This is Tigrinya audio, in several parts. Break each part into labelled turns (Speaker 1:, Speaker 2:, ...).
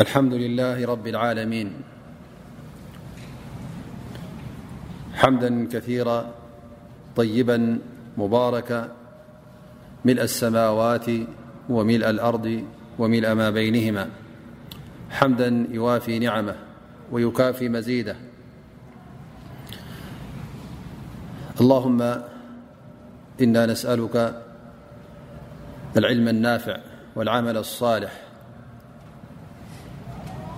Speaker 1: الحمد لله رب العالمين حمدا كثير طيبا مبارك ملء السماوات وملء الأرض وملء ما بينهما حمدا يوافي نعمه ويكافي مزيدهاللهم إنا نسألك العلم النافع والعمل الصالح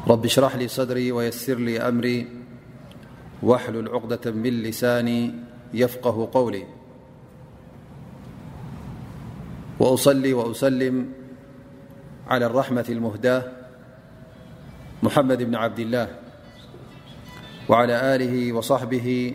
Speaker 1: رباشرح لي صدري ويسر لي أمري واحلل عقدة من لساني يفقه قولي وأصل وأسلم على الرحمة المهداة محمد بن عبد الله وعلى آله وصحبه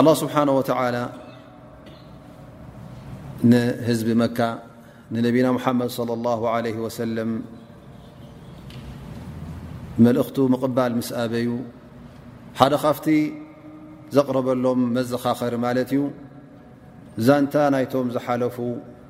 Speaker 1: ኣላ ስብሓን ወተላ ንህዝቢ መካ ንነቢና ሙሓመድ صለ ላ ለ ወሰለም መልእኽቱ ምቕባል ምስ ኣበዩ ሓደ ካብቲ ዘቕረበሎም መዘኻኸሪ ማለት እዩ ዛንታ ናይቶም ዝሓለፉ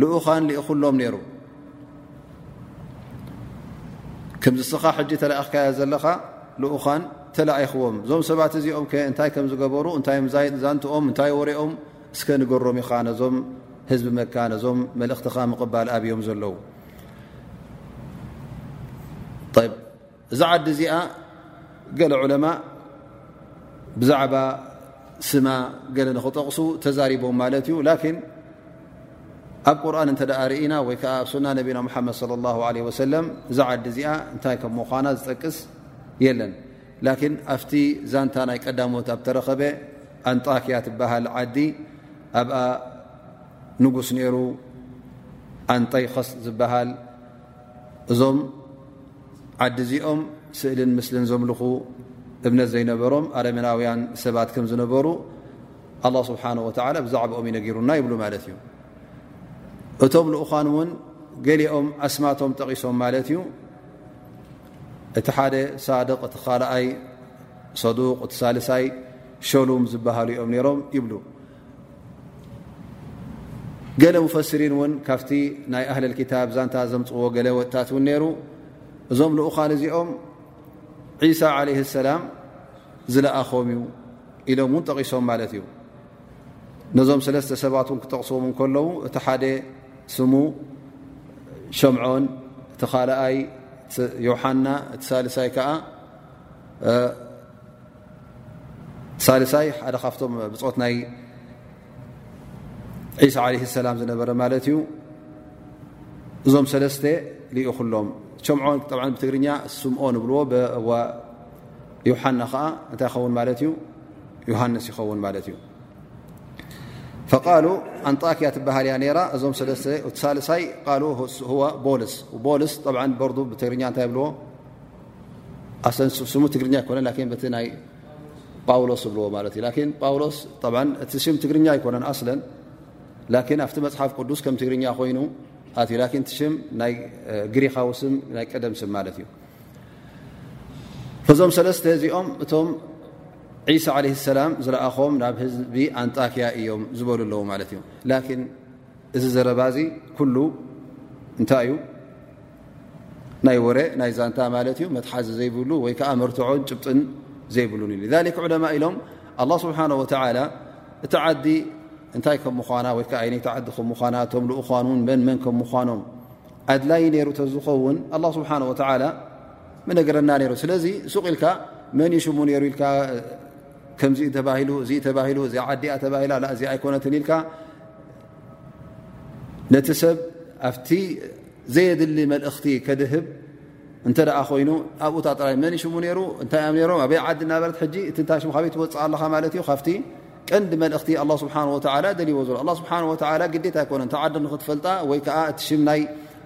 Speaker 1: ልኡኻን ልኢኹሎም ነይሩ ከምዚ ስኻ ሕጂ ተላእኽካዮ ዘለኻ ልኡኻን ተላኢኽዎም እዞም ሰባት እዚኦም ከ እንታይ ከም ዝገበሩ እንታይ ዛንትኦም እንታይ ወሬኦም እስከ ንገሮም ኢኻ ነዞም ህዝቢ መካ ነዞም መልእኽትኻ ምቕባል ኣብዮም ዘለዉ እዛ ዓዲ እዚኣ ገለ ዑለማእ ብዛዕባ ስማ ገለ ንክጠቕሱ ተዛሪቦም ማለት እዩ ላኪን ኣብ ቁርን እንተ ርእና ወይ ከዓ ኣብ ሱና ነቢና ሓመድ ለ ላ ለ ወሰለም እዛ ዓዲ እዚኣ እንታይ ከም ምዃና ዝጠቅስ የለን ላኪን ኣብቲ ዛንታ ናይ ቀዳሞት ኣብ ተረኸበ ኣንጣኪያ ትበሃል ዓዲ ኣብኣ ንጉስ ነይሩ ኣንጠይኸስ ዝበሃል እዞም ዓዲ እዚኦም ስእልን ምስልን ዘምልኹ እምነት ዘይነበሮም ኣረሜናውያን ሰባት ከም ዝነበሩ ኣላ ስብሓን ወተላ ብዛዕባኦም ይነጊሩና ይብሉ ማለት እዩ እቶም ልኡኻን እውን ገሊኦም ኣስማቶም ጠቒሶም ማለት እዩ እቲ ሓደ ሳድቅ እቲ ካልኣይ ሰዱቅ እቲ ሳልሳይ ሸሉም ዝበሃሉ እዮም ነይሮም ይብሉ ገለ ሙፈስሪን እውን ካብቲ ናይ ኣህል ክታብ ዛንታ ዘምፅዎ ገለ ወጥታት እውን ነይሩ እዞም ልኡኻን እዚኦም ዒሳ ዓለ ሰላም ዝለኣኾም እዩ ኢሎም እውን ጠቒሶም ማለት እዩ ነዞም ሰለስተ ሰባት እውን ክጠቕስዎም ከለዉ እቲ ሓደ ስሙ ሸምዖን እቲ ካልኣይ ዮሓና እቲ ሳልሳይ ከዓ ሳልሳይ ሓደ ካብቶም ብፆት ናይ ዒሳ ዓለ ሰላም ዝነበረ ማለት እዩ እዞም ሰለስተ ልኢኹሎም ቸምዖ ብትግርኛ ስምኦ ንብልዎ ዮሓና ከዓ እንታይ ይኸውን ማለት እዩ ዮሃንስ ይኸውን ማለት እዩ ፈቃሉ ኣንጣክያ ትበሃል እያ ነራ እዞም ሰለስተ ሳልሳይ ቃሉ ቦልስ ቦልስ በርዱ ብትግርኛ እንታይ ብልዎ ስሙ ትግርኛ ኣይኮነ ላን በቲ ናይ ጳውሎስ ዝብልዎ ማለት እዩ ላን ጳውሎስ እቲ ሽም ትግርኛ ኣይኮነን ኣስለን ላን ኣብቲ መፅሓፍ ቅዱስ ከም ትግርኛ ኮይኑ ኣትዩ ላን እቲ ሽም ናይ ግሪኻዊ ስም ናይ ቀደም ስም ማለት እዩ እዞም ሰለስተ እዚኦም እቶም ዒሳ ዓለ ሰላም ዝለኣኾም ናብ ህዝቢ ኣንጣክያ እዮም ዝበሉ ኣለዉ ማለት እዩ ላን እዚ ዘረባ እዚ ኩሉ እንታይ እዩ ናይ ወረ ናይ ዛንታ ማለት እዩ መትሓዚ ዘይብሉ ወይ ከዓ መርትዖን ጭብጥን ዘይብሉን እዩ ሊክ ዕለማ ኢሎም ኣላ ስብሓን ወተላ እቲ ዓዲ እንታይ ከም ምኳና ወይ ከዓ ዓይነይቲ ዓዲ ከም ምኳና እቶም ልኡኳን ውን መን መን ከም ምኳኖም ኣድላይ ነይሩ ተዝኸውን ኣላ ስብሓን ወተላ ምነገረና ነይሩ ስለዚ ሱቅ ኢልካ መን ዩ ሽሙ ነይሩ ኢልካ ከምዚ ተባሂሉ እዚ ተባሂሉ እዚ ዓዲያ ተባሂላ እዚ ኣይኮነትን ኢልካ ነቲ ሰብ ኣብቲ ዘየድሊ መልእኽቲ ከድህብ እንተ ኮይኑ ኣብኡ ጥራይ መን ሽሙ ሩ እታይ ም ሮም ኣበይ ዓዲ ናበረት ሕጂ እቲ ታይ ሽሙ ካበይ ትወፅእ ኣለኻ ማለት እዩ ካብቲ ቀንዲ መልእኽቲ ኣ ስብሓ ወላ ደልዎ ዘሎ ኣ ስብሓ ወ ግዴታ ኣይኮነ ቲ ዓዲ ንክትፈልጣ ወይ ከዓ እቲ ሽም ናይ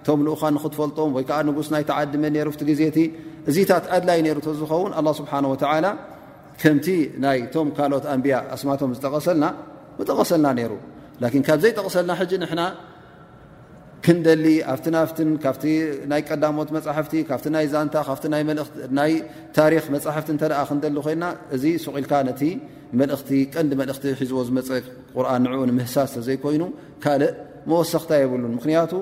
Speaker 1: ቶም ልኡኻ ንክትፈልጦም ወይ ከዓ ንጉስ ናይቲ ዓዲ መን ሩ ቲ ግዜ እቲ እዚታት ኣድላይ ሩ ዝኸውን ስብሓ ወላ ከምቲ ናይቶም ካልኦት ኣንብያ ኣስማቶም ዝጠቐሰልና ምጠቐሰልና ነይሩ ላን ካብ ዘይጠቕሰልና ሕጂ ንሕና ክንደሊ ኣብቲ ናፍት ካብ ናይ ቀዳሞት መፃሕፍቲ ካብቲ ናይ ዛንታ ካ ናይ ታሪክ መፃሕፍቲ እተ ክንደሊ ኮይና እዚ ሱቂኢልካ ነቲ መልእኽቲ ቀንዲ መልእኽቲ ሒዝዎ ዝመፀ ቁርን ንኡ ንምህሳስ ተዘይኮይኑ ካልእ መወሰኽታ የብሉን ምክንያቱ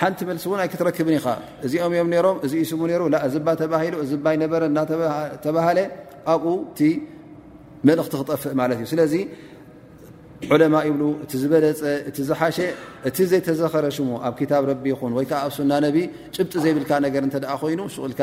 Speaker 1: ሓንቲ መልሲ እውን ኣይክትረክብን ኢኻ እዚኦም እዮም ነሮም እዚ ስሙ ሩ እዚ ባ ተባሂሉ እዚ ባይ ነበረ እናተባሃለ ኣብኡ እቲ መልእኽቲ ክጠፍእ ማለት እዩ ስለዚ ዑለማ ይብሉ እቲ ዝበለፀ እቲ ዝሓሸ እቲ ዘይተዘኸረ ሽሙ ኣብ ክታብ ረቢ ይኹን ወይከዓ ኣብ ሱና ነቢ ጭብጢ ዘይብልካ ነገር እተ ኮይኑ ሽቕልካ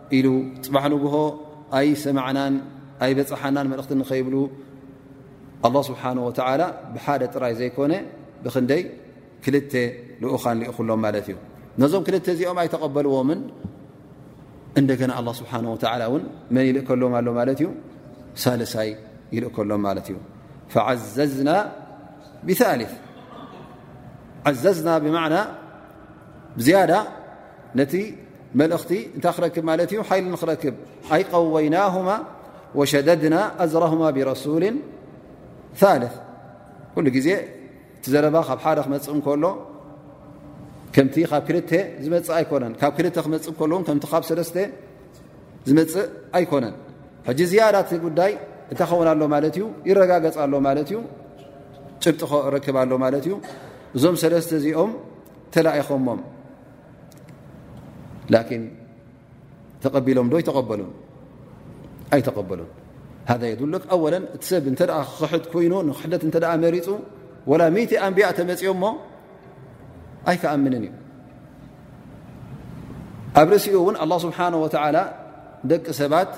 Speaker 1: ኢሉ ፅባሕ ንግሆ ኣይሰማዕናን ኣይበፅሓናን መልእኽቲ ንኸይብሉ ኣላ ስብሓን ወተዓላ ብሓደ ጥራይ ዘይኮነ ብክንደይ ክልተ ልኡኻን ልእኹሎም ማለት እዩ ነዞም ክልተ እዚኦም ኣይተቐበልዎምን እንደገና ኣላ ስብሓን ወተዓላ እውን መን ይልእከሎም ኣሎ ማለት እዩ ሳልሳይ ይልእከሎም ማለት እዩ ፈዓዘዝና ብል ዓዘዝና ብማዕና ብዝያዳ ነቲ መልእኽቲ እንታይ ክረክብ ማለት እዩ ሓይሊ ንክረክብ ኣይ ቀወይናሁማ ወሸደድና ኣዝራሁማ ብረሱል ልፍ ኩሉ ግዜ እቲ ዘረባ ካብ ሓደ ክመፅእ እንከሎ ከምቲ ካብ ክልተ ዝመፅእ ኣይኮነን ካብ ክልተ ክመፅእ እከሎ ውን ከምቲ ካብ ሰለስተ ዝመፅእ ኣይኮነን ሕጂ ዝያዳ እቲ ጉዳይ እንታይ ኸውን ኣሎ ማለት እዩ ይረጋገፅ ኣሎ ማለት እዩ ጭብጢ ክረክብ ኣሎ ማለት እዩ እዞም ሰለስተ እዚኦም ተላኢኾሞም ላኪን ተቀቢሎም ዶ ኣይተቀበሉን ኣይተቀበሉን ሃ የዱልክ ኣወለ እቲ ሰብ እንተ ክክሕድ ኮይኑ ንክሕደት እተ መሪፁ ወላ ሚቲ ኣንቢያ ተመፅኦ ሞ ኣይክኣምንን እዩ ኣብ ርእሲኡ እውን ኣላ ስብሓን ወተላ ደቂ ሰባት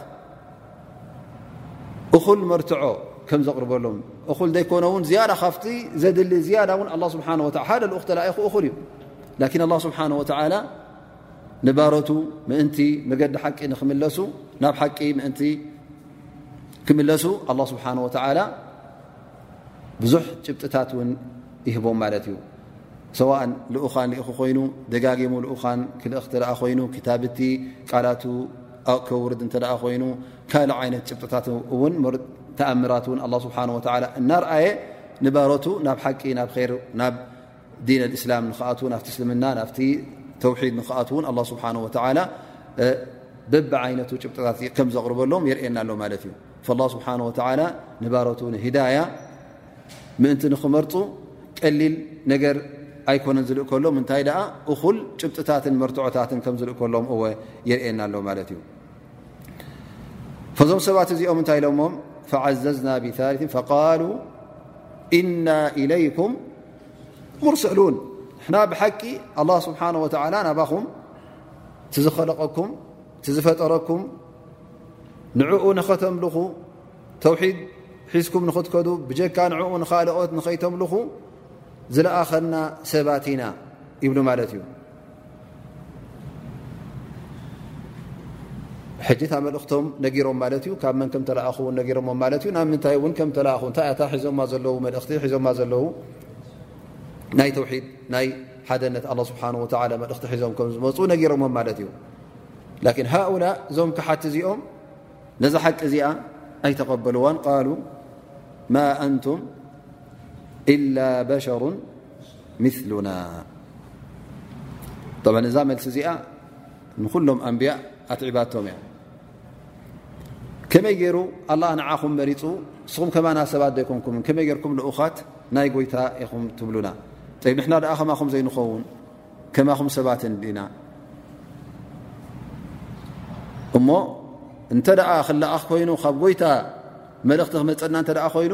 Speaker 1: እኹል መርትዖ ከም ዘቕርበሎም እኹል ዘይኮነ እውን ዝያዳ ካብቲ ዘድሊ ዝያዳ እውን ኣላ ስብሓን ወ ሓደ ልኡክ ተላኢኹ እኹል እዩ ላኪን ኣላ ስብሓን ወተላ ንባረቱ ምእንቲ መገዲ ሓቂ ንክምለሱ ናብ ሓቂ ምእንቲ ክምለሱ ኣላ ስብሓን ወተላ ብዙሕ ጭብጥታት እውን ይህቦም ማለት እዩ ሰዋእን ልኡኻን ልእኹ ኮይኑ ደጋጊሙ ልኡኻን ክልእኽ እተ ኮይኑ ክታብቲ ቃላቱ ከውርድ እተ ኮይኑ ካልእ ዓይነት ጭብጥታት እውን ተኣምራት እውን ኣላ ስብሓን ወተላ እናርኣየ ንባረቱ ናብ ሓቂ ናብ ር ናብ ዲን ኣልእስላም ንክኣትዉ ናብቲ እስልምና ናብቲ ተውሒድ ንክኣትዉን ኣላ ስብሓን ወተላ በቢ ዓይነቱ ጭብጥታት ከም ዘቕርበሎም የርእየና ኣሎ ማለት እዩ ላ ስብሓን ወተላ ንባረቱ ንሂዳያ ምእንቲ ንክመርፁ ቀሊል ነገር ኣይኮነን ዝልእከሎም እንታይ ደኣ እኹል ጭብጥታትን መርትዖታትን ከም ዝልእከሎም እወ የርእየና ኣሎ ማለት እዩ ፈዞም ሰባት እዚኦም እንታይ ኢሎሞም ፈዓዘዝና ብታሊትን ፈቃሉ እና ኢለይኩም ሙርሰሉን ንሕና ብሓቂ ኣላ ስብሓን ወተላ ናባኹም ትዝኸለቀኩም ትዝፈጠረኩም ንዕኡ ንኸተምልኹ ተውሒድ ሒዝኩም ንኽትከዱ ብጀካ ንዕኡ ንካልኦት ንኸይተምልኹ ዝለኣኸና ሰባት ኢና ይብሉ ማለት እዩ ሕጂ እታ መልእኽቶም ነጊሮም ማለት እዩ ካብ መን ከም ተለኣኹ ውን ነጊሮሞም ማለት እዩ ናብ ምንታይ እውን ከም ተለኣኹ እንታይ እታ ሒዞማ ዘለዉ መልእኽቲ ሒዞማ ዘለዉ ናይ ተውሒድ ናይ ሓደነት ኣላ ስብሓን ወተላ መልእኽቲ ሒዞም ከም ዝመፁ ነጊሮሞም ማለት እዩ ላኪን ሃኡላ እዞም ክሓቲ እዚኦም ነዛ ሓቂ እዚኣ ኣይተቐበልዋን ቃሉ ማ ኣንቱም ኢላ በሸሩን ምሉና ብ እዛ መልሲ እዚኣ ንኩሎም ኣንብያ ኣትዒባቶም እያ ከመይ ገይሩ ኣላ ንዓኹም መሪፁ ንስኹም ከማና ሰባት ዘይኮንኩም ከመይ ገርኩም ልኡኻት ናይ ጎይታ ኢኹም ትብሉና ይ ንሕና ድኣ ከማኹም ዘይንኸውን ከማኹም ሰባት እንዲና እሞ እንተ ክልኣኽ ኮይኑ ካብ ጎይታ መልእኽቲ ክመፀና እተ ኮይኑ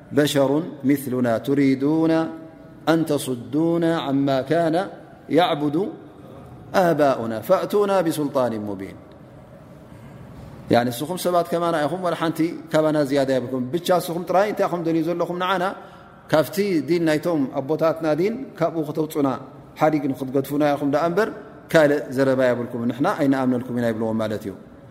Speaker 1: በሸሩ ምሉና ትሪዱና ኣንተስዱና ዓማ ካነ ያዕቡዱ ኣባኡና ፈእቱና ብስልጣን ሙቢን ንስኹም ሰባት ከማና ኢኹም ሓንቲ ካባና ዝያዳ የብልኩም ብቻ ንስኹም ጥራይ እንታይ ኹም ደልዩ ዘለኹም ንዓና ካብቲ ዲን ናይቶም ኣቦታትና ዲን ካብኡ ክተውፁና ሓዲግ ንክትገድፉና ኢኹም ደኣ እምበር ካልእ ዘረባ የብልኩም ንሕና ኣይንኣምነልኩም ኢና ይብልዎም ማለት እዩ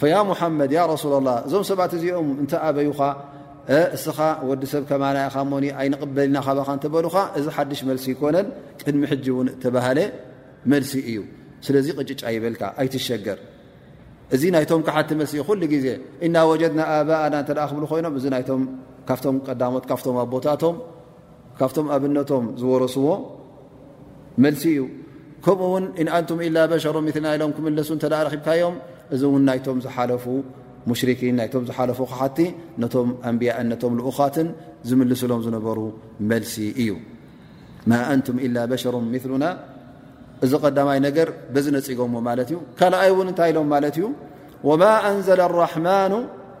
Speaker 1: ፈያ ሙሓመድ ያ ረሱላ ላ እዞም ሰባት እዚኦም እንተ ኣበዩኻ እስኻ ወዲ ሰብ ከማና ኢኻ ሞኒ ኣይንቕበል ኢና ካባኻ እንተበሉኻ እዚ ሓድሽ መልሲ ይኮነን ቅድሚ ሕጂ እውን እተባህለ መልሲ እዩ ስለዚ ቅጭጫ ይበልካ ኣይትሸገር እዚ ናይቶም ካሓቲ መልሲ እዩ ኩሉ ግዜ እና ወጀድና ኣባእና እተ ክብሉ ኮይኖም እዚ ናይቶም ካብቶም ቀዳሞት ካብቶም ኣቦታቶም ካብቶም ኣብነቶም ዝወረስዎ መልሲ እዩ ከምኡ ውን እን ኣንቱም ኢላ በሸሮ ምትና ኢሎም ክምለሱ እተ ረኪብካዮም እዚ እውን ናይቶም ዝሓለፉ ሙሽርኪን ናይቶም ዝሓለፉ ክሓቲ ነቶም ኣንብያእን ነቶም ልኡኻትን ዝምልስሎም ዝነበሩ መልሲ እዩ ማ ኣንቱም ኢላ በሸሮ ምሉና እዚ ቀዳማይ ነገር በዚ ነፂጎምዎ ማለት እዩ ካልኣይ እውን እንታይ ኢሎም ማለት እዩ ወማ ኣንዘለ ኣራሕማኑ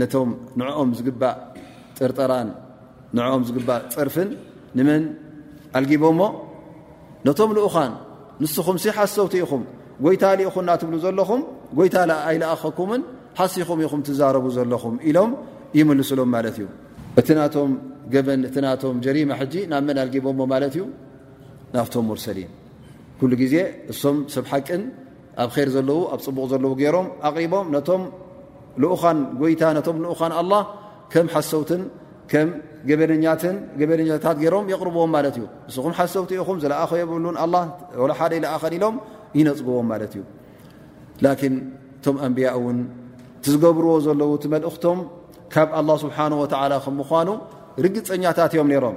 Speaker 1: ነቶም ንዕኦም ዝግባእ ጥርጠራን ንዕኦም ዝግባእ ጸርፍን ንመን ኣልጊቦሞ ነቶም ልኡኻን ንስኹም ሲ ሓሰውቲ ኢኹም ጎይታ ልኢኹና ትብሉ ዘለኹም ጎይታ ኣይለኣኸኩምን ሓሲኹም ኢኹም ትዛረቡ ዘለኹም ኢሎም ይምልስሎም ማለት እዩ እቲ ናቶም ገበን እቲ ናቶም ጀሪማ ሕጂ ናብ መን ኣልጊቦሞ ማለት እዩ ናብቶም ሙርሰሊን ኩሉ ግዜ እሶም ሰብ ሓቅን ኣብ ር ዘለዉ ኣብ ፅቡቕ ዘለዉ ገይሮም ኣቕሪቦም ነቶም ልኡኻን ጎይታ ነቶም ልኡኻን ኣላ ከም ሓሰውትን ከም ገበነኛትን ገበነኛታት ገይሮም የቕርብዎም ማለት እዩ ንስኹም ሓሰውቲ ኢኹም ዝለኣኸ የብሉን ኣላ ወላ ሓደ ይለኣኸን ኢሎም ይነፅግዎም ማለት እዩ ላኪን እቶም ኣንብያ እውን ትዝገብርዎ ዘለዉ እቲ መልእኽቶም ካብ ኣላ ስብሓን ወተዓላ ከም ምኳኑ ርግፀኛታት እዮም ነይሮም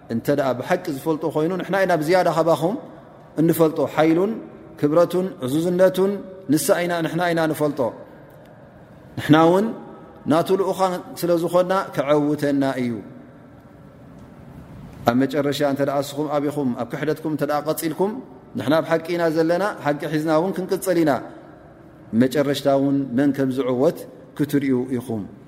Speaker 1: እንተ ብሓቂ ዝፈልጦ ኮይኑ ንሕና ኢና ብዝያዳ ካባኹም እንፈልጦ ሓይሉን ክብረቱን ዕዙዝነቱን ንሳ ኢና ንሕና ኢና ንፈልጦ ንሕና እውን ናቱ ልኡኻን ስለ ዝኾና ክዐውተና እዩ ኣብ መጨረሻ እተ ስኹም ኣብኹም ኣብ ክሕደትኩም እተ ቀፂልኩም ንሕና ብ ሓቂ ኢና ዘለና ሓቂ ሒዝና እውን ክንቅፅል ኢና መጨረሽታ እውን መን ከም ዝዕወት ክትርእዩ ኢኹም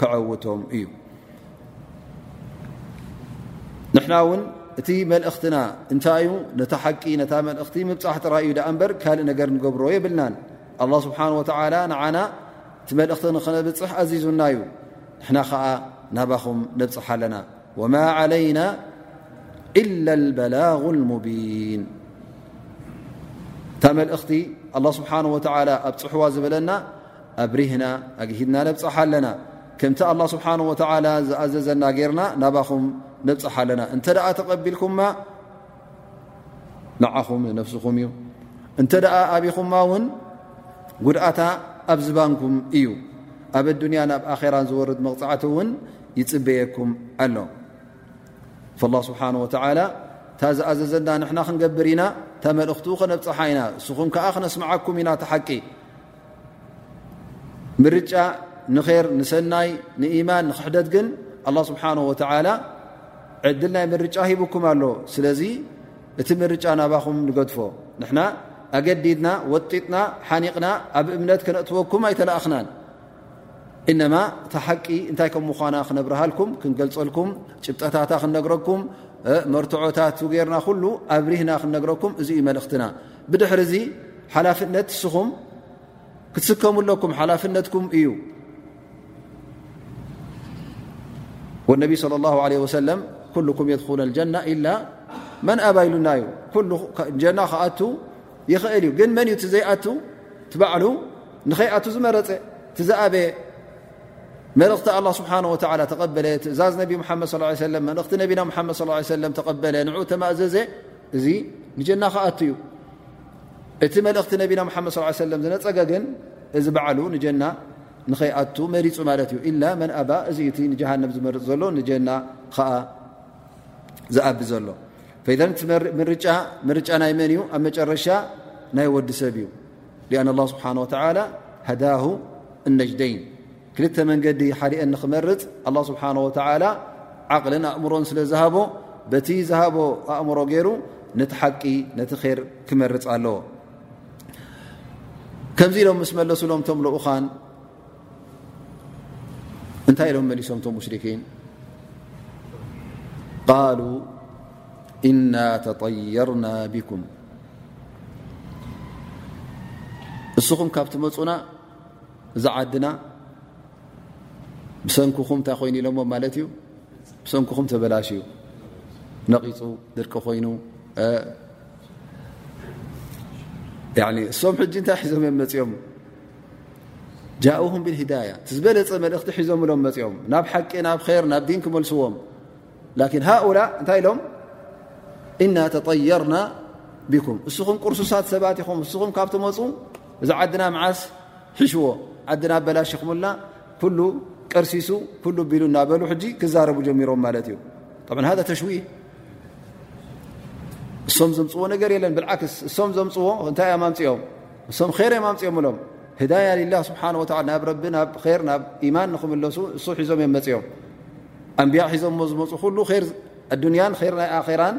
Speaker 1: ከዐውቶም እዩ ንሕና ውን እቲ መልእኽትና እንታይ ዩ ነታ ሓቂ ነታ መልእኽቲ ምብፃሕ ጥራይ እዩ ኣ በር ካልእ ነገር ንገብሮ የብልናን ኣላ ስብሓን ወተላ ንዓና እቲ መልእኽቲ ንክነብፅሕ ኣዚዙና እዩ ንሕና ከዓ ናባኹም ነብፅሓ ኣለና ወማ ዓለይና ኢላ ልበላغ ልሙቢን እታ መልእኽቲ ኣላ ስብሓን ወተላ ኣብፅሕዋ ዝበለና ኣብሪህና ኣግሂድና ነብጽሓ ኣለና ከምቲ ኣላ ስብሓን ወተዓላ ዝኣዘዘና ጌርና ናባኹም ነብጽሓ ኣለና እንተ ደኣ ተቐቢልኩማ ንዓኹም ነፍስኹም እዩ እንተ ደኣ ኣብኹማ እውን ጉድኣታ ኣብ ዝባንኩም እዩ ኣብ ኣዱንያን ኣብ ኣኼራን ዝወርድ መቕጻዕቲ እውን ይጽበየኩም ኣሎ ላ ስብሓን ወተዓላ እታ ዝኣዘዘና ንሕና ክንገብር ኢና እታ መልእኽቱ ኸነብጽሓ ኢና እስኹም ከዓ ክነስምዓኩም ኢና ተሓቂ ምርጫ ንር ንሰናይ ንኢማን ንክሕደት ግን ኣላ ስብሓን ወተላ ዕድል ናይ ምርጫ ሂቡኩም ኣሎ ስለዚ እቲ ምርጫ ናባኹም ንገድፎ ንና ኣገዲድና ወጢጥና ሓኒቕና ኣብ እምነት ክነእትወኩም ኣይተላእኽናን እነማ እታ ሓቂ እንታይ ከም ምኳና ክነብርሃልኩም ክንገልፀልኩም ጭብጠታታ ክንነግረኩም መርትዖታት ጌርና ኩሉ ኣብሪህና ክንነግረኩም እዚዩ መልእኽትና ብድሕሪ እዚ ሓላፍነት እስኹም ክትስከሙ ኣለኩም ሓላፍነትኩም እዩ ነቢ صለ ላه ለ ወሰለም ኩልኩም የድኹነ ጀና ኢላ መን ኣባ ኢሉና እዩ ጀና ክኣቱ ይኽእል እዩ ግን መን እዩ ዘይኣቱ ትባዕሉ ንኸይኣቱ ዝመረፀ ትዝኣበየ መልእኽቲ ኣላ ስብሓን ወላ ተቐበለ ትእዛዝ ነቢ ሓመድ ለ መልእኽቲ ነቢና ሓመድ ለ ተቐበለ ንዑ ተማእዘዘ እዚ ንጀና ክኣቱ እዩ እቲ መልእኽቲ ነቢና ሓመድ ስ ሰለ ዝነፀገ ግን እዚ በዓሉ ንጀና ንኸይኣቱ መሪፁ ማለት እዩ ኢላ መን ኣባ እዚ እቲ ንጀሃንም ዝመርፅ ዘሎ ንጀና ከዓ ዝኣቢ ዘሎ ምርጫ ምርጫ ናይ መን እዩ ኣብ መጨረሻ ናይ ወዲ ሰብ እዩ ኣን ላ ስብሓን ወተላ ሃዳሁ እነጅደይን ክልተ መንገዲ ሓዲኤን ንክመርፅ ኣላ ስብሓን ወተዓላ ዓቕልን ኣእምሮን ስለ ዝሃቦ በቲ ዝሃቦ ኣእምሮ ገይሩ ነቲ ሓቂ ነቲ ር ክመርፅ ኣለዎ ከምዚ ኢሎም ምስ መለሱሎም ቶም ልኡኻን እንታይ ኢሎም መሊሶም ቶም ሙሽርኪን ቃሉ እና ተጠየርና ብኩም እስኹም ካብ ትመፁና እዛ ዓድና ብሰንኩኹም እንታይ ኮይኑ ኢሎሞ ማለት እዩ ብሰንኩኹም ተበላሽ እዩ ነቒፁ ድርቂ ኮይኑ እሶም ሕጂ እንታይ ሒዞም እዮም መፅኦም ጃኡም ብልሂዳያ እቲ ዝበለፀ መልእኽቲ ሒዞም እሎም መፅኦም ናብ ሓቂ ናብ ር ናብ ዲን ክመልስዎም ላኪን ሃኡላ እንታይ ኢሎም እና ተጠየርና ብኩም እስኹም ቅርሱሳት ሰባት ኢኹም እስኹም ካብ ትመፁ እዚ ዓድና መዓስ ሒሽዎ ዓድና ኣበላሽኹምልና ኩሉ ቀርሲሱ ኩሉ ቢሉ እናበሉ ሕጂ ክዛረቡ ጀሚሮም ማለት እዩ ሃ ተሽዊ እሶም ዘምፅዎ ነገር የለን ብዓክስ እሶም ዘምፅዎ እንታይ እዮም ኣምፅኦም እሶም ር እዮም ኣምፅኦም እሎም ህዳያ ላ ስብሓ ናብ ረቢ ናብ ናብ ኢማን ንክምለሱ እሱ ሒዞም እዮም መፅኦም ኣንብያ ሒዞሞ ዝመፁ ኩሉ ር ኣዱንያን ር ናይ ኣኼራን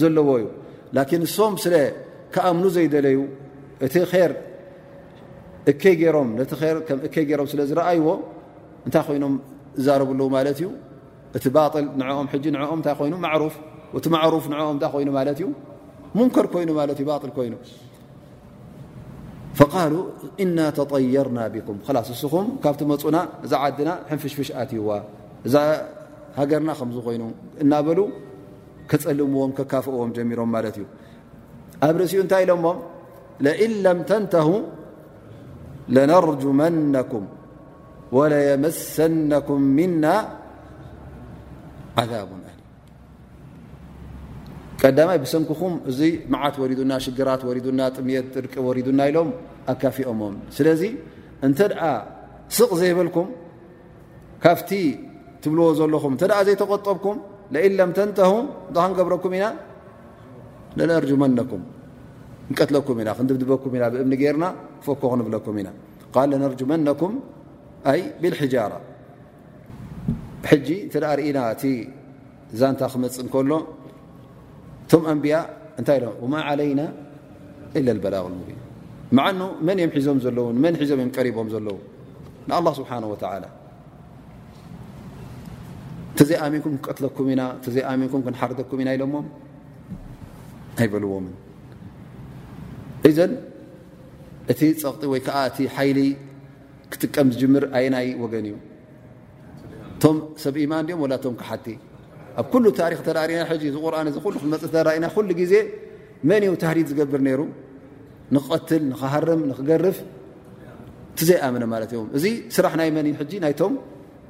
Speaker 1: ዘለዎ እዩ ላኪን እሶም ስለ ክኣምኑ ዘይደለዩ እቲ ር እከይ ገይሮም ነቲ ር ከም እከይ ገይሮም ስለ ዝረኣይዎ እንታይ ኮይኖም ዝዛረብለዉ ማለት እዩ እቲ ባል ንኦም ሕጂ ንኦም እንታይ ኮይኑ ማዕሩፍ እቲ ማዕሩፍ ንኦም እንታይ ኮይኑ ማለት እዩ ሙንከር ኮይኑ ማለት እዩ ባል ኮይኑ ፈቃሉ እና ተጠየርና ቢኩም ላስ እስኹም ካብቲ መፁና እዛ ዓድና ሕንፍሽፍሽ ኣትይዋ እዛ ሃገርና ከምዝ ኮይኑ እናበሉ ከፀልምዎም ከካፍእዎም ጀሚሮም ማለት እዩ ኣብ ርእሲኡ እንታይ ኢሎሞም ለእን ለም ተንተሁ ለነርጅመነኩም ወለየመሰነኩም ምና ዓዛብ ቀዳማይ ብሰንክኹም እዚ መዓት ወሪዱና ሽግራት ወሪዱና ጥምት ጥርቂ ወሪዱና ኢሎም ኣካፊኦሞም ስለዚ እንተ ስቕ ዘይበልኩም ካብቲ ትብልዎ ዘለኹም እተ ዘይተቆጠብኩም ለኢለም ተንተሁ እተ ክንገብረኩም ኢና ነነርጅመነኩም ንቀትለኩም ኢና ክንድብድበኩም ኢና ብእምኒ ገርና ፈኮ ክንብለኩም ኢና ል ነርጅመነኩም ኣይ ብልሕጃራ ሕጂ እንተ ርእና እቲ ዛንታ ክመፅእ ከሎ እቶም ኣንብያ እንታይ ሎም ወማ ዓለይና ኢለ በላغ ሙቢን መዓኑ መን እዮም ሒዞም ዘለዉ መን ሒዞም እዮም ቀሪቦም ዘለዉ ንኣላ ስብሓን ወተላ እተዘይኣሚንኩም ክንቀትለኩም ኢና እተዘይኣሚንኩም ክንሓርደኩም ኢና ኢሎሞም ኣይበልዎምን እዘን እቲ ፀቕጢ ወይ ከዓ እቲ ሓይሊ ክጥቀም ዝጅምር ኣየናይ ወገን እዩ እቶም ሰብ ኢማን ድኦም ወላ ቶም ክሓቲ ኣብ ኩሉ ታሪክ ተርእና ሕጂ እዚ ቁርን እዚ ኩሉ ክመፅ ተርእና ኩሉ ግዜ መን እዩ ታህዲድ ዝገብር ነይሩ ንክቐትል ንክሃርም ንክገርፍ እቲ ዘይኣምነ ማለት እዮም እዚ ስራሕ ናይ መን እዩ ሕጂ ናይቶም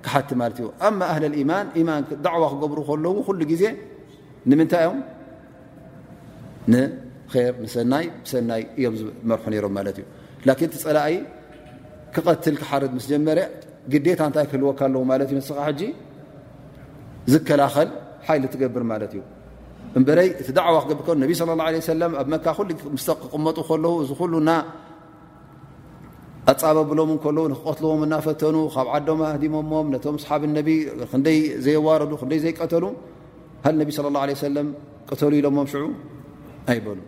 Speaker 1: ክሓቲ ማለት እዩ ኣማ ኣህለልኢማን ኢማን ዳዕዋ ክገብሩ ከለዉ ኩሉ ግዜ ንምንታይ እዮም ንር ንሰናይ ብሰናይ እዮም ዝመርሑ ነሮም ማለት እዩ ላኪን እቲ ፀላኢ ክቐትል ክሓርድ ምስ ጀመረ ግዴታ እንታይ ክህልወካ ኣለዉ ማለት እዩ ንስኻ ሕጂ ዝከላኸል ሓይሊ ትገብር ማለት እዩ እምበረይ እቲ ዳዕዋ ክገብር ከ ነቢ ስለ ላ ለ ሰለም ኣብ መካ ኩሉ ምስ ክቕመጡ ከለዉ እዚ ኩሉ ና ኣፃበብሎም ከለዉ ንክቐትልዎም እናፈተኑ ካብ ዓዶም ኣህዲሞሞም ነቶም ስሓብ ነቢ ክንደይ ዘየዋረዱ ክንደይ ዘይቀተሉ ሃል ነቢ صለ ه ሰለ ቅተሉ ኢሎሞም ሽዑ ኣይበሉ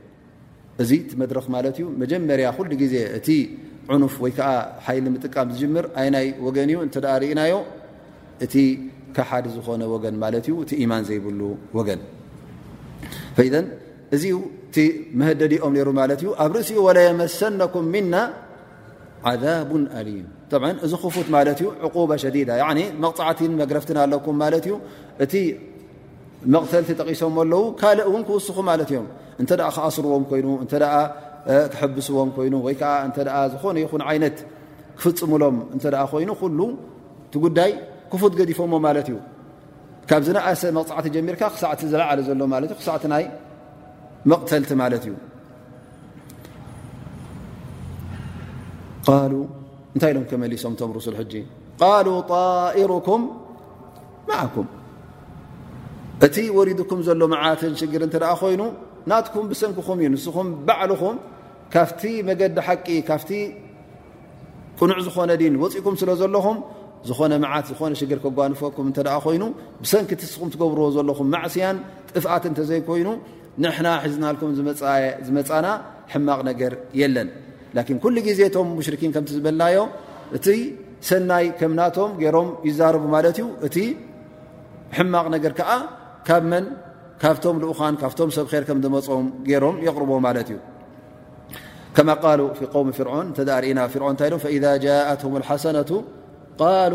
Speaker 1: እዚ እቲ መድረኽ ማለት እዩ መጀመርያ ኩሉ ግዜ እቲ ዕኑፍ ወይ ከዓ ሓይሊ ምጥቃም ዝጅምር ኣይ ናይ ወገን እዩ እንተ ርእናዮ እቲ ካሓዲ ዝኾነ ወገን ማለት እዩ እቲ ኢማን ዘይብሉ ወገን ፈኢዘን እዚዩ እቲ መህደዲኦም ነይሩ ማለት እዩ ኣብ ርእሲኡ ወለየመሰነኩም ምና ዓዛቡን ኣሊም እዚ ክፉት ማለት እዩ ዕቁባ ሸዲዳ መቕፃዕቲን መግረፍትን ኣለኩም ማለት እዩ እቲ መቕተልቲ ጠቂሶም ኣለዉ ካልእ እውን ክውስኹ ማለት እዮም እንተ ክኣስርዎም ኮይኑ እተ ክሕብስዎም ኮይኑ ወይ ከዓ እተ ዝኾነ ይኹን ዓይነት ክፍፅሙሎም እንተ ኮይኑ ኩሉ እቲ ጉዳይ ክፉት ገዲፎዎ ማለት እዩ ካብ ዝነእሰ መቕፃዕቲ ጀሚርካ ክሳዕቲ ዝለዓለ ዘሎ ማለት እዩ ክሳዕቲ ናይ መቕተልቲ ማለት እዩ ቃሉ እንታይ ኢሎም ከመሊሶም ቶም ርሱል ሕጂ ቃሉ ጣኢሩኩም ማዓኩም እቲ ወሪድኩም ዘሎ መዓትን ሽግር እንተ ደኣ ኮይኑ ናትኩም ብሰንክኹም እዩ ንስኹም ባዕልኹም ካብቲ መገዲ ሓቂ ካብቲ ቅኑዕ ዝኾነ ዲን ወፂእኩም ስለ ዘለኹም ዝኾነ መዓት ዝኾነ ሽግር ከጓንፈኩም እንተ ኮይኑ ብሰንኪ እቲ ንስኹም ትገብርዎ ዘለኹም ማዕስያን ጥፍኣት እንተዘይኮይኑ ንሕና ሒዝናልኩም ዝመፃና ሕማቕ ነገር የለን ላኪን ኩሉ ግዜ ቶም ሙሽርኪን ከምቲ ዝበልናዮ እቲ ሰናይ ከም ናቶም ገይሮም ይዛረቡ ማለት እዩ እቲ ሕማቕ ነገር ከዓ ካብ መን ካብቶም ልኡኻን ካብቶም ሰብ ር ከም ዝመፆም ገይሮም የቕርቦ ማለት እዩ ከማ ቃሉ ፊ ቆውሚ ፍርዖን እተ ርእና ፍርዖን እንታይ ኢሎም ፈኢዛ ጃእትም ሓሰነቱ ቃሉ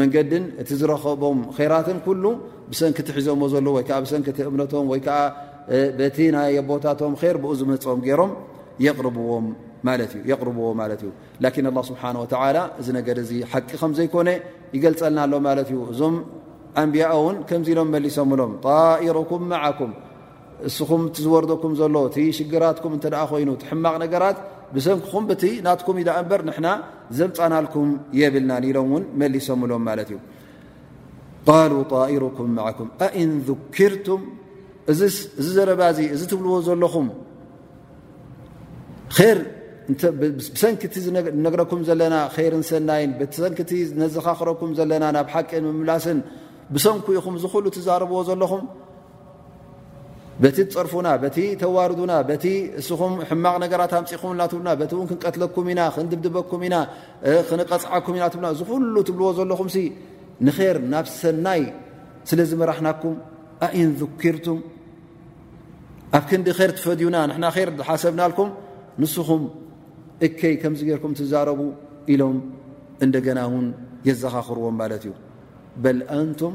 Speaker 1: መንገድን እቲ ዝረኸቦም ራትን ኩሉ ብሰንኪ ትሒዞሞ ዘሎ ወይ ብሰንኪ ቲ እምነቶም ወይ ዓ በቲ ናይ ኣቦታቶም ር ብኡ ዝመፅኦም ገይሮም የቕርብዎም ማለት እዩ የቕርብዎ ማለት እዩ ላኪን ኣላ ስብሓን ወተላ እዚ ነገር እዚ ሓቂ ከም ዘይኮነ ይገልፀልና ኣሎ ማለት እዩ እዞም ኣንቢያኡ እውን ከምዚ ኢሎም መሊሶምሎም ጣኢሩኩም መዓኩም እስኹም እቲ ዝወርደኩም ዘሎ እቲ ሽግራትኩም እተ ኮይኑ እቲ ሕማቕ ነገራት ብሰንክኹም ብቲ ናትኩም ዩ እበር ንና ዘምፃናልኩም የብልና ኢሎም ውን መሊሶምሎም ማለት እዩ ቃሉ ጣኢሩኩም ማኩም ኣእን ذክርቱም እዚ ዘረባ እዚ እዚ ትብልዎ ዘለኹም ር ብሰንኪ እቲ ዝነግረኩም ዘለና ርን ሰናይን ብሰንኪ እቲ ነዘኻኽረኩም ዘለና ናብ ሓቂ ምምላስን ብሰንኩ ኢኹም ዝኽሉ ትዛረብዎ ዘለኹም በቲ ትጸርፉና በቲ ተዋርዱና በቲ እስኹም ሕማቕ ነገራት ኣምፅኹም ና ትብሉና በቲ እውን ክንቀትለኩም ኢና ክንድብድበኩም ኢና ክንቐፅዓኩም ኢና ትብሉና እዚ ኩሉ ትብልዎ ዘለኹም ሲ ንኼር ናብ ሰናይ ስለ ዝመራሕናኩም ኣኢን ዙኪርቱም ኣብ ክንዲ ር ትፈድዩና ንሕና ር ዝሓሰብናልኩም ንስኹም እከይ ከምዚ ጌርኩም ትዛረቡ ኢሎም እንደገና እውን የዘኻኽርዎም ማለት እዩ በል ኣንቱም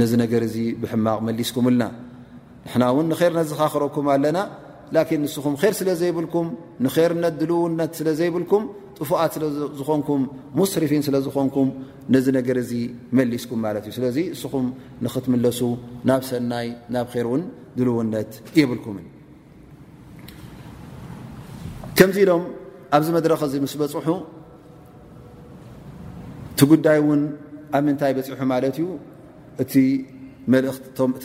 Speaker 1: ነዚ ነገር እዚ ብሕማቕ መሊስኩምልና ንሕና እውን ንር ነዘኻኽረኩም ኣለና ላኪን ንስኹም ር ስለ ዘይብልኩም ንርነት ድልውነት ስለ ዘይብልኩም ጥፉኣት ስለዝኾንኩም ሙስርፊን ስለ ዝኾንኩም ነዚ ነገር እዚ መሊስኩም ማለት እዩ ስለዚ ንስኹም ንክትምለሱ ናብ ሰናይ ናብ ር እውን ድልውነት የብልኩምን ከምዚ ኢሎም ኣብዚ መድረኽ እዚ ምስ በፅሑ እቲ ጉዳይ እውን ኣብ ምንታይ በፂሑ ማለት እዩ እቲ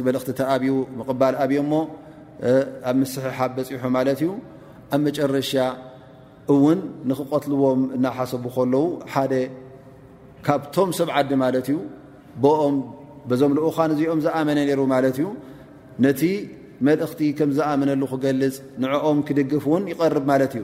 Speaker 1: መልእኽቲ ተኣብዩ ምቕባል ኣብዮ እሞ ኣብ ምስሕሓብ በፂሑ ማለት እዩ ኣብ መጨረሻ እውን ንክቐትልዎም እናሓሰቡ ከለዉ ሓደ ካብቶም ሰብ ዓዲ ማለት እዩ ብኦም በዞም ልኡኻን እዚኦም ዝኣመነ ነይሩ ማለት እዩ ነቲ መልእኽቲ ከም ዝኣመነሉ ክገልፅ ንዕኦም ክድግፍ እውን ይቐርብ ማለት እዩ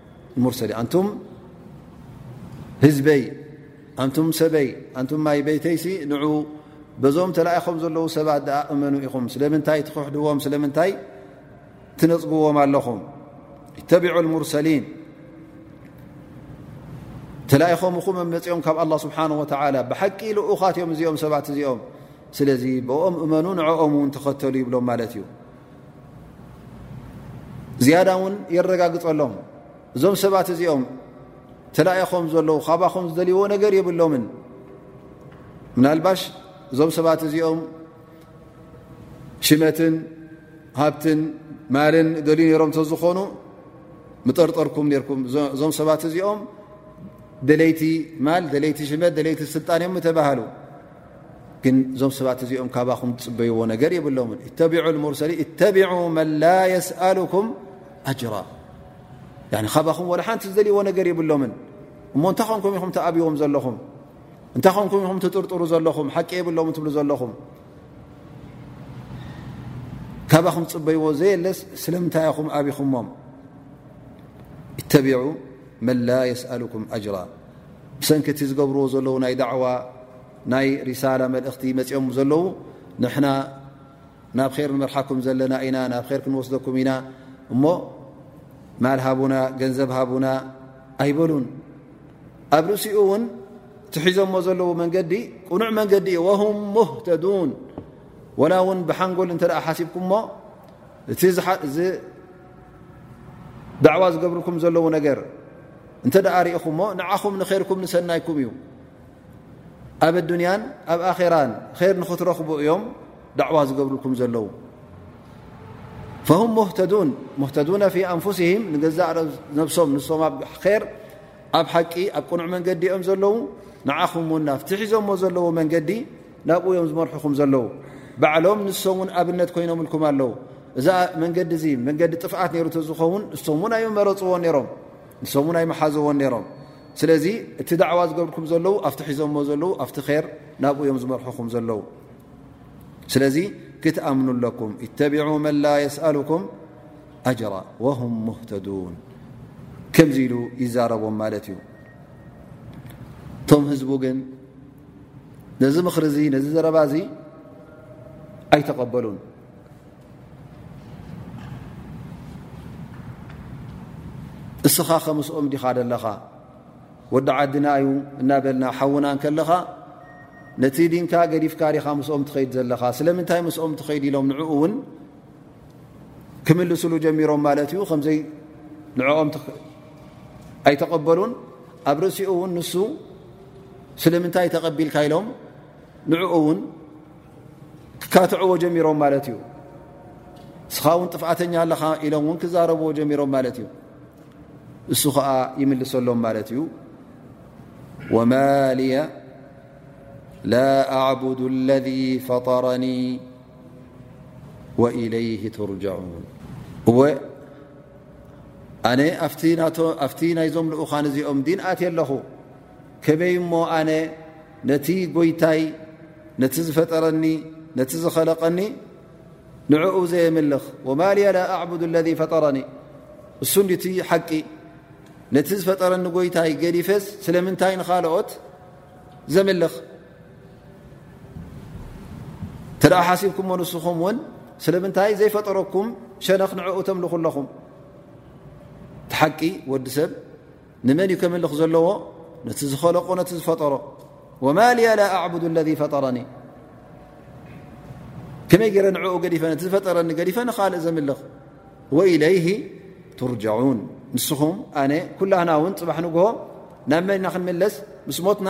Speaker 1: ሙርሰሊን ኣንቱም ህዝበይ ኣንቱም ሰበይ ኣንቱም ማይ ቤተይሲ ን በዞም ተላኢኾም ዘለዉ ሰባት ድኣ እመኑ ኢኹም ስለምንታይ ትኽሕድዎም ስለምንታይ ትነፅግዎም ኣለኹም ይተቢዑ ሙርሰሊን ተላኢኾም ኹም መመፅኦም ካብ ኣላ ስብሓን ወተላ ብሓቂ ልኡኻት እዮም እዚኦም ሰባት እዚኦም ስለዚ ብኦም እመኑ ንዕኦም እውን ተኸተሉ ይብሎም ማለት እዩ ዝያዳ ውን የረጋግፀሎም እዞም ሰባት እዚኦም ተላኢኾም ዘለዉ ካባኹም ዝደልዎ ነገር የብሎምን ምናልባሽ እዞም ሰባት እዚኦም ሽመትን ሃብትን ማልን ደልዩ ነሮም እተዝኾኑ ምጠርጠርኩም ርኩም እዞም ሰባት እዚኦም ደለይቲ ማል ደለይቲ ሽመት ደለይቲ ስልጣን እዮም ተባሃሉ ግን እዞም ሰባት እዚኦም ካባኹም ዝፅበይዎ ነገር የብሎምን እተቢዑ ሙርሰሊ እተቢዑ መን ላ የስኣሉኩም ኣጅራ ካባኹም ወላ ሓንቲ ዝደልይዎ ነገር የብሎምን እሞ እንታይ ኮንኩም ኢኹም ተኣብዎም ዘለኹም እንታይ ኮንኩም ኢኹም ትጥርጥሩ ዘለኹም ሓቂ የብሎምን ትብሉ ዘለኹም ካባኹም ፅበይዎ ዘየለስ ስለምንታይ ኹም ኣብኹሞም እተቢዑ መን ላ የስኣሉኩም ኣጅራ ብሰንኪ እቲ ዝገብርዎ ዘለዉ ናይ ዳዕዋ ናይ ሪሳላ መልእኽቲ መፂኦም ዘለዉ ንሕና ናብ ር ንመርሓኩም ዘለና ኢና ናብ ር ክንወስደኩም ኢና እሞ ማል ሃቡና ገንዘብ ሃቡና ኣይበሉን ኣብ ርእሲኡ እውን ትሒዞሞ ዘለዉ መንገዲ ቅኑዕ መንገዲ እዩ ወሁም ሙህተዱን ወላ እውን ብሓንጎል እተ ሓሲብኩምሞ እቲ ዳዕዋ ዝገብርኩም ዘለዉ ነገር እንተ ደኣ ርኢኹምሞ ንዓኹም ንኼርኩም ንሰናይኩም እዩ ኣብ ኣዱንያን ኣብ ኣኼራን ኼር ንኽትረኽቡ እዮም ዳዕዋ ዝገብርኩም ዘለዉ ፈሁም ሙህተዱን ሙህተዱነ ፊ ኣንፉሲሂም ንገዛእ ነብሶም ንሶም ኣብ ኼር ኣብ ሓቂ ኣብ ቅኑዕ መንገዲ እዮም ዘለዉ ንዓኹም እውን ናብቲ ሒዞሞ ዘለዎ መንገዲ ናብኡ እዮም ዝመርሑኹም ዘለዉ ባዕሎም ንሶም ውን ኣብነት ኮይኖምልኩም ኣለዉ እዛ መንገዲ እዚ መንገዲ ጥፍኣት ነሩ ዝኸውን ንሶም ውን ኣይመረፅዎ ነሮም ንሶም ውን ኣይመሓዝዎ ነሮም ስለዚ እቲ ዳዕዋ ዝገብርኩም ዘለዉ ኣብቲ ሒዞሞ ዘለዉ ኣብቲ ር ናብኡ እዮም ዝመርሑኹም ዘለዉ ስለዚ ክትኣምኑ ኣለኩም እተቢዑ መን ላ የስኣሉኩም ኣጅራ ወም ሙህተዱን ከምዚ ኢሉ ይዛረቦም ማለት እዩ እቶም ህዝቡ ግን ነዚ ምክሪ እዚ ነዚ ዘረባ እዚ ኣይተቀበሉን እስኻ ከምስኦም ዲኻ ደለኻ ወዲ ዓድና እዩ እናበልና ሓውና ከለኻ ነቲ ዲንካ ገዲፍካ ዲኻ ምስኦም ትኸይድ ዘለኻ ስለምንታይ ምስኦም ትኸይድ ኢሎም ንኡ ውን ክምልስሉ ጀሚሮም ማለት እዩ ከምዘይ ንዕኦም ኣይተቐበሉን ኣብ ርእሲኡ እውን ንሱ ስለምንታይ ተቐቢልካ ኢሎም ንዕኡ እውን ክካትዕዎ ጀሚሮም ማለት እዩ እስኻ እውን ጥፍኣተኛ ኣለኻ ኢሎም እውን ክዛረብዎ ጀሚሮም ማለት እዩ እሱ ከዓ ይምልሰሎም ማለት እዩ ወማ ልያ ላ ኣዕቡዱ ለذ ፈጠረኒ ወኢለይህ ትርጃዑን እወ ኣነ ኣብቲ ናይዞም ልኡኻን እዚኦም ዲን ኣት ኣለኹ ከመይ እሞ ኣነ ነቲ ጎይታይ ነቲ ዝፈጠረኒ ነቲ ዝኸለቀኒ ንዕኡ ዘየምልኽ ወማ ልያ ላ ኣዕቡድ ለذ ፈጠረኒ እሱ ንቲ ሓቂ ነቲ ዝፈጠረኒ ጎይታይ ገዲፈስ ስለምንታይ ንኻልኦት ዘምልኽ እተ ሓሲብኩሞ ንስኹም ውን ስለምንታይ ዘይፈጠረኩም ሸነኽ ንዕኡ ተምልኹ ኣለኹም እቲ ሓቂ ወዲ ሰብ ንመን እዩ ከምልኽ ዘለዎ ነቲ ዝኸለቆ ነቲ ዝፈጠሮ ወማ ልያ ላ ኣዕቡዱ ለذ ፈጠረኒ ከመይ ገረ ንዕኡ ገዲፈ ነቲ ዝፈጠረኒ ገዲፈ ንካልእ ዘምልኽ ወኢለይህ ትርጃዑን ንስኹም ኣነ ኩላህና እውን ፅባሕ ንግሆ ናብ መን ኢና ክንምለስ ምስ ሞትና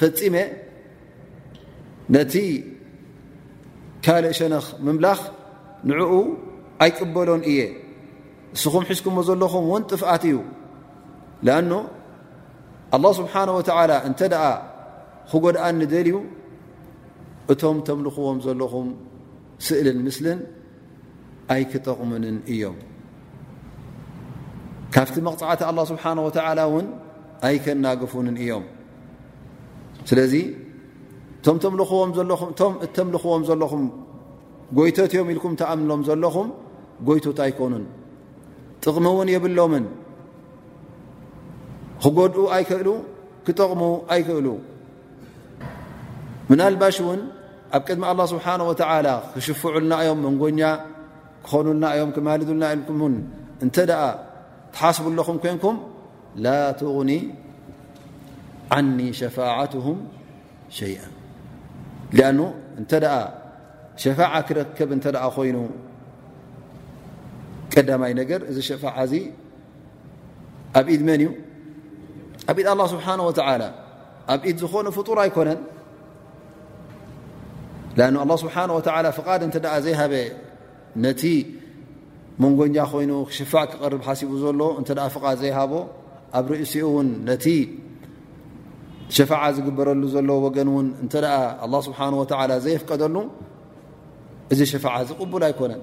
Speaker 1: ፈፂመ ነቲ ካልእ ሸነኽ ምምላኽ ንዕኡ ኣይቅበሎን እየ እስኹም ሒዝኩምዎ ዘለኹም እውን ጥፍኣት እዩ ኣኑ ኣላ ስብሓን ወተላ እንተ ደኣ ክጎድኣን ንደልዩ እቶም ተምልኽዎም ዘለኹም ስእልን ምስልን ኣይክጠቕሙንን እዮም ካብቲ መቕፃዕቲ ኣላ ስብሓን ወተዓላ እውን ኣይከናግፉንን እዮም ስለዚ እቶም ተምልኹዎም ዘለኹም እቶም እተምልኽዎም ዘለኹም ጎይቶት እዮም ኢልኩም ተኣምሎም ዘለኹም ጎይቶት ኣይኮኑን ጥቕሚ እውን የብሎምን ክጎድኡ ኣይክእሉ ክጠቕሙ ኣይክእሉ ምናልባሽ እውን ኣብ ቅድሚ ኣላ ስብሓን ወተላ ክሽፍዑልና እዮም መንጎኛ ክኾኑልና እዮም ክማልዱልና ኢልኩምን እንተ ደኣ ትሓስቡ ኣለኹም ኮንኩም ላ ትቕኒ ዓኒ ሸፋዓትሁም ሸይአ ኣኑ እንተ ደኣ ሸፋዓ ክረከብ እንተ ኮይኑ ቀዳማይ ነገር እዚ ሸፋዓ እዚ ኣብ ኢድ መን እዩ ኣብ ኢድ ኣላ ስብሓ ወላ ኣብ ኢድ ዝኾነ ፍጡር ኣይኮነን ኣ ኣላ ስብሓ ወላ ፍቓድ እንተ ዘይሃበ ነቲ መንጎኛ ኮይኑ ክሽፋዕ ክቐርብ ሓሲቡ ዘሎ እተ ፍቓድ ዘይሃቦ ኣብ ርእሲኡ እውን ነቲ ሸፋዓ ዝግበረሉ ዘሎ ወገን እውን እተ ስብሓ ወላ ዘይፍቀደሉ እዚ ሸፋዓ እዚ ቅቡል ኣይኮነን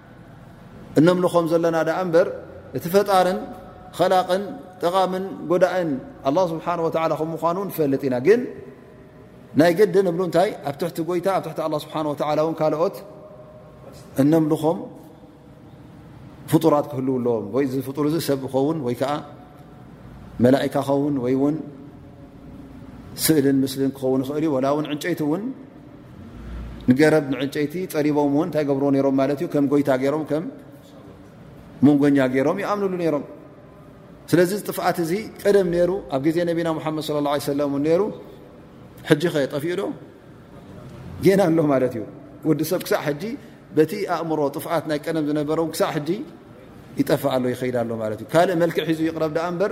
Speaker 1: እነምልኾም ዘለና ደኣ እምበር እቲ ፈጣርን ኸላቕን ጠቓምን ጎዳእን ኣላ ስብሓን ወላ ከም ምኳኑ ንፈልጥ ኢና ግን ናይ ግዲ ንብሉ እንታይ ኣብ ትሕቲ ጎይታ ኣብ ትሕቲ ኣላ ስብሓን ወላ እውን ካልኦት እነምልኾም ፍጡራት ክህልው ኣለዎም ወይ እዚ ፍጡር እዚ ሰብ ኸውን ወይ ከዓ መላእካ ኸውን ወይ እውን ስእልን ምስልን ክኸውን ይኽእል እዩ ወላ እውን ዕንጨይቲ እውን ንገረብ ንዕንጨይቲ ፀሪቦምዎ እንታይ ገብርዎ ነሮም ማለት እዩ ከም ጎይታ ገይሮም ከም መንጎኛ ገይሮም ይኣምንሉ ነይሮም ስለዚ ጥፍኣት እዚ ቀደም ነይሩ ኣብ ግዜ ነቢና ሙሓመድ ስለ ላ ሰለም ን ነይሩ ሕጂ ከ ጠፍኡ ዶ ጌና ኣሎ ማለት እዩ ወዲ ሰብ ክሳዕ ሕጂ በቲ ኣእምሮ ጥፍኣት ናይ ቀደም ዝነበረው ክሳዕ ሕጂ ይጠፍእ ኣሎ ይኸይዳ ኣሎ ማለት እዩ ካልእ መልክዕ ሒዙ ይቕረብ ዳኣ እምበር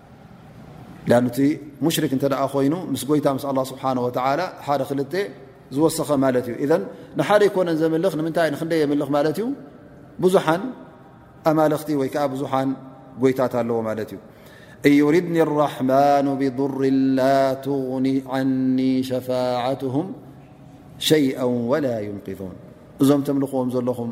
Speaker 1: እቲ ሙሽሪክ እተ ኮይኑ ምስ ጎይታ ምስ ኣ ስብሓ ወ ሓደ ክል ዝወሰኸ ማለት እዩ እዘ ንሓደ ኣይኮነን ዘምልኽ ንምንታይ ንክንደይ የምልኽ ማለት እዩ ብዙሓን ኣማልኽቲ ወይ ከዓ ብዙሓን ጎይታት ኣለዎ ማለት እዩ እዩሪድኒ ራሕማኑ ብضር ላ ትغኒ ዓኒ ሸፋትም ሸይአ ወላ ዩንقذን እዞም ተምልኽዎም ዘለኹም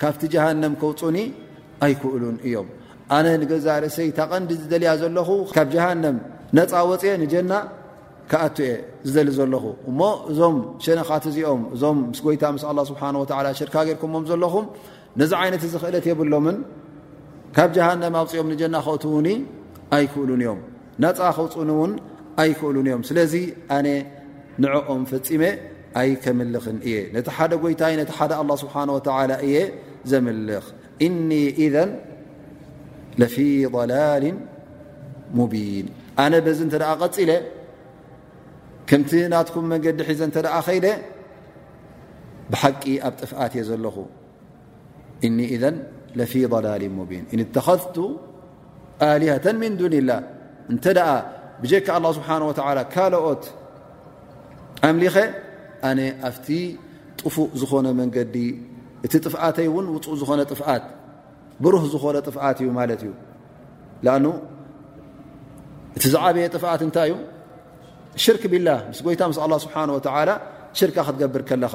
Speaker 1: ካብቲ ጀሃነም ከውፁኒ ኣይክእሉን እዮም ኣነ ንገዛ ርእሰይ ታቐንዲ ዝደልያ ዘለኹ ካብ ጀሃንም ነፃ ወፅአ ንጀና ክኣቱ እየ ዝደሊ ዘለኹ እሞ እዞም ሸነኻት እዚኦም እዞም ምስ ጎይታ ምስ ኣላ ስብሓን ወላ ሽርካ ጌርኩሞም ዘለኹም ነዚ ዓይነት እዚ ክእለት የብሎምን ካብ ጀሃንም ኣውፅኦም ንጀና ክእትውኒ ኣይክእሉን እዮም ናፃ ከውፅኡኒ እውን ኣይክእሉን እዮም ስለዚ ኣነ ንዕኦም ፈፂመ ኣይከምልኽን እየ ነቲ ሓደ ጎይታይ ነቲ ሓደ ኣላ ስብሓን ወተላ እየ ዘምልኽ እኒ ኢዘ ለፊ ላል ሙቢን ኣነ በዚ እንተ ቀፂለ ከምቲ ናትኩም መንገዲ ሒዘ እንተ ከይደ ብሓቂ ኣብ ጥፍኣት እየ ዘለኹ እኒ ኢዘ ለፊ ላል ሙቢን እተኸዝቱ ኣሊሀተ ምን ዱን ላ እንተ ብጀካ ኣላ ስብሓን ወላ ካልኦት ኣምሊኸ ኣነ ኣብቲ ጥፉእ ዝኾነ መንገዲ እቲ ጥፍኣተይ እውን ውፁእ ዝኾነ ጥፍኣት ብሩህ ዝኾነ ጥፍኣት እዩ ማለት እዩ ኣኑ እቲ ዝዓበየ ጥፍኣት እንታይ እዩ ሽርክ ቢላ ምስ ጎይታ ምስ ኣላ ስብሓን ወላ ሽርካ ክትገብር ከለኻ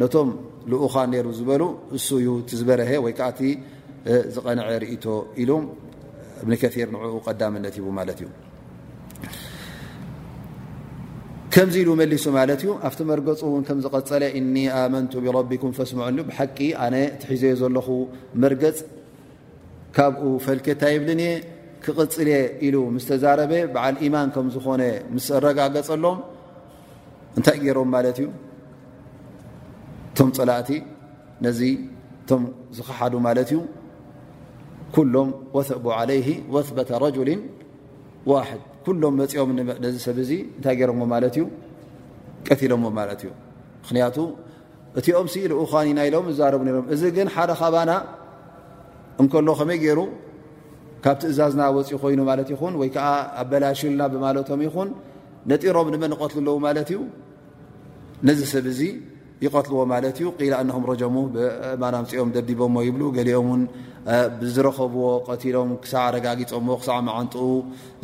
Speaker 1: ነቶም ልኡኻን ነይሩ ዝበሉ እሱ እዩ እቲ ዝበረሀ ወይ ከዓ እቲ ዝቐንዐ ርእቶ ኢሉ እብኒ ከፊር ንዕኡ ቀዳምነት ሂቡ ማለት እዩ ከምዚ ኢሉ መሊሱ ማለት እዩ ኣብቲ መርገፁ እውን ከም ዝቐፀለ እኒ ኣመንቱ ብረቢኩም ፈስምዑሉ ብሓቂ ኣነ ትሒዘዮ ዘለኹ መርገፅ ካብኡ ፈልኬታ ይብልን እየ ክቕፅል እየ ኢሉ ምስ ተዛረበ በዓል ኢማን ከም ዝኾነ ምስ ኣረጋገፀሎም እንታይ ገይሮም ማለት እዩ እቶም ፀላእቲ ነዚ እቶም ዝኸሓዱ ማለት እዩ ኩሎም ወተቡ ዓለይህ ወትበተ ረጅል ዋሕድ ኩሎም መፂኦም ነዚ ሰብ እዚ እንታይ ገይሮዎ ማለት እዩ ቀትሎዎ ማለት እዩ ምክንያቱ እቲኦም ስኢሉ ዃኒ ናይ ሎም ዛረቡ ሮም እዚ ግን ሓደ ካባና እንከሎ ከመይ ገይሩ ካብ ትእዛዝና ወፂ ኮይኑ ማለት ይኹን ወይ ከዓ ኣበላሽልና ብማለቶም ይኹን ነጢሮም ንመን ይቐትሉ ኣለዉ ማለት እዩ ነዚ ሰብ እዚ ይቀትልዎ ማለት እዩ ቂላ እነም ረጀሙ ብእማን ኣምፅኦም ደብዲቦሞ ይብሉ ገሊኦም ውን ብዝረኸብዎ ቀትሎም ክሳዕ ኣረጋጊፆሞ ክሳዕ መዓንጥኡ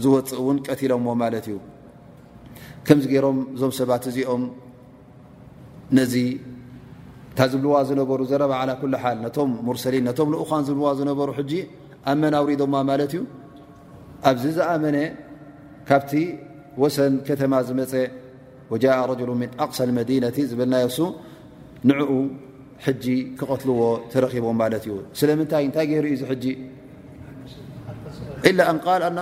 Speaker 1: ዝወፅእ እውን ቀትሎሞ ማለት እዩ ከምዚ ገይሮም እዞም ሰባት እዚኦም ነዚ እታ ዝብልዋ ዝነበሩ ዘረባ ዓላ ኩሉ ሓል ነቶም ሙርሰሊን ነቶም ልኡኻን ዝብልዋ ዝነበሩ ሕጂ ኣብ መን ኣውሪዶማ ማለት እዩ ኣብዚ ዝኣመነ ካብቲ ወሰን ከተማ ዝመፀ ወጃء ረጅሉ ምን ኣቅሳ መዲነቲ ዝበልናዮ እሱ ንኡ ሕጂ ክቐትልዎ ተረኺቦም ማለት እዩ ስለምንታይ እንታይ ገይሩ እዩ ሕጂ ኢላ ኣን ቃል ኣና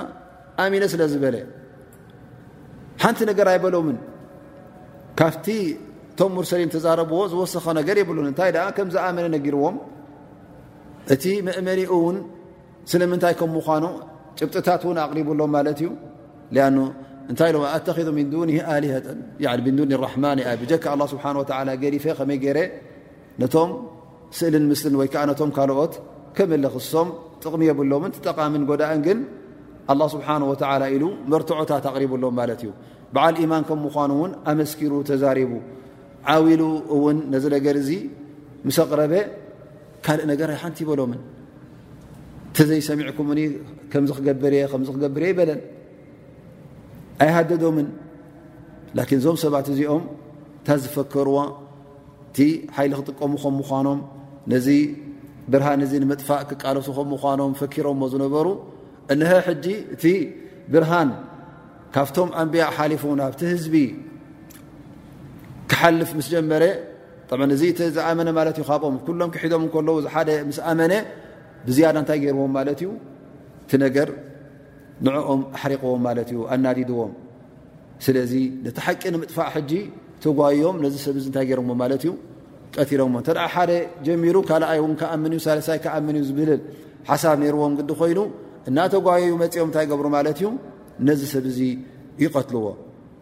Speaker 1: ኣሚነ ስለ ዝበለ ሓንቲ ነገር ኣይበሎምን ካብቲ እቶም ሙርሰሊን ተዛረብዎ ዝወሰኸ ነገር የብሉን እንታይ ከምዝኣመነ ነጊርዎም እቲ መእመኒኡ እውን ስለምንታይ ከም ምኑ ጭብጥታት ን ኣቕሪብሎም ማለት እዩ እታይ ሎ ኣተኺ ን ዱኒ ኣሊሀተ ዱኒ ራሕማ ብጀካ ኣ ስብሓ ገዲፈ ከመይ ገረ ነቶም ስእልን ምስልን ወይከዓ ነቶም ካልኦት ከምልኽሶም ጥቕሚ የብሎምን ጠቃምን ጎዳእን ግን ኣላ ስብሓ ወ ኢሉ መርትዖታት ኣቕሪብሎም ማለት እዩ በዓል ኢማን ከም ምኳኑ እውን ኣመስኪሩ ተዛሪቡ ዓው ኢሉ እውን ነዚ ነገር እዚ ምስ ኣቕረበ ካልእ ነገር ኣይሓንቲ ይበሎምን እተዘይሰሚዕኩምኒ ከምዚ ክገብር እየ ከምዚ ክገብር እየ ይበለን ኣይሃደዶምን ላኪን እዞም ሰባት እዚኦም እታ ዝፈከርዋ እቲ ሓይሊ ክጥቀሙ ከም ምኳኖም ነዚ ብርሃን እዚ ንምጥፋእ ክቃለሱ ከም ምኳኖም ፈኪሮሞ ዝነበሩ እነሀ ሕጂ እቲ ብርሃን ካብቶም ኣንብያ ሓሊፉ ናብቲ ህዝቢ ክሓልፍ ምስ ጀመረ ጠብዓን እዚ እቲ ዝኣመነ ማለት እዩ ካብኦም ኩሎም ክሒዶም እንከለዉ እዚ ሓደ ምስ ኣመነ ብዝያዳ እንታይ ገይርዎም ማለት እዩ እቲ ነገር ንዕኦም ኣሕሪቕዎም ማለት እዩ ኣናዲድዎም ስለዚ ነቲ ሓቂ ንምጥፋእ ሕጂ ተጓዮም ነዚ ሰብ እዚ እንታይ ገይሮምዎ ማለት እዩ ቀትሎምዎ እንተ ሓደ ጀሚሩ ካልኣይ እውን ክኣምን እዩ ሳልሳይ ክኣምን እዩ ዝብል ሓሳብ ነይርዎም ግዲ ኮይኑ እናተጓየዩ መፂኦም እንታይ ገብሩ ማለት እዩ ነዚ ሰብ እዚ ይቀትልዎ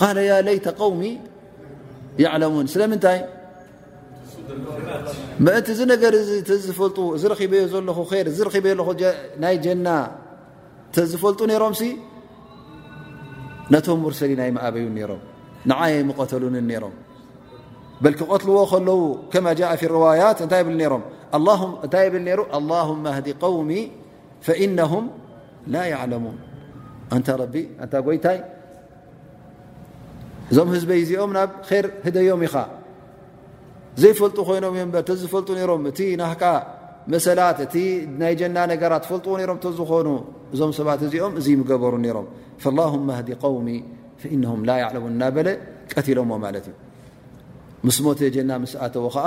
Speaker 1: ቃለ ያ ለይተ ቀውሚ ያዕለሙን ስለምንታይ ምእንቲ እዚ ነገር እዚ ተዝፈልጡ እዚ ረኺበዮ ዘለኹ ር እዚ ረኺበዮ ለኹ ናይ ጀና ተዝፈልጡ ነይሮም ሲ ነቶም ሙርሰሊን ኣይመኣበዩን ነይሮም ንዓይ ኣይምቐተሉንን ነይሮም በል ክቐትልዎ ከለዉ ከማ ጃ ፊ ርዋያት እንታይ ብል ሮም እንታይ ብል ነይሩ ኣላሁመ ህዲ ቀውሚ ፈኢነሁም ላ ያዕለሙን ኣንታ ረቢ ኣንታ ጎይታይ እዞም ህዝበይ እዚኦም ናብ ር ህደዮም ኢኻ ዘይፈልጡ ኮይኖም እዮም በር ተዝፈልጡ ነሮም እቲ ናካ መሰላት እቲ ናይ ጀና ነገራት ፈልጥዎ ነሮም ተዝኾኑ እዞም ሰባት እዚኦም እዙ ምገበሩ ነሮም ላሁማ ህዲ ቀውሚ ፈኢነሁም ላ ያዕለሙን እናበለ ቀትሎሞ ማለት እዩ ምስ ሞተ ጀና ምስ ኣተዎ ኸዓ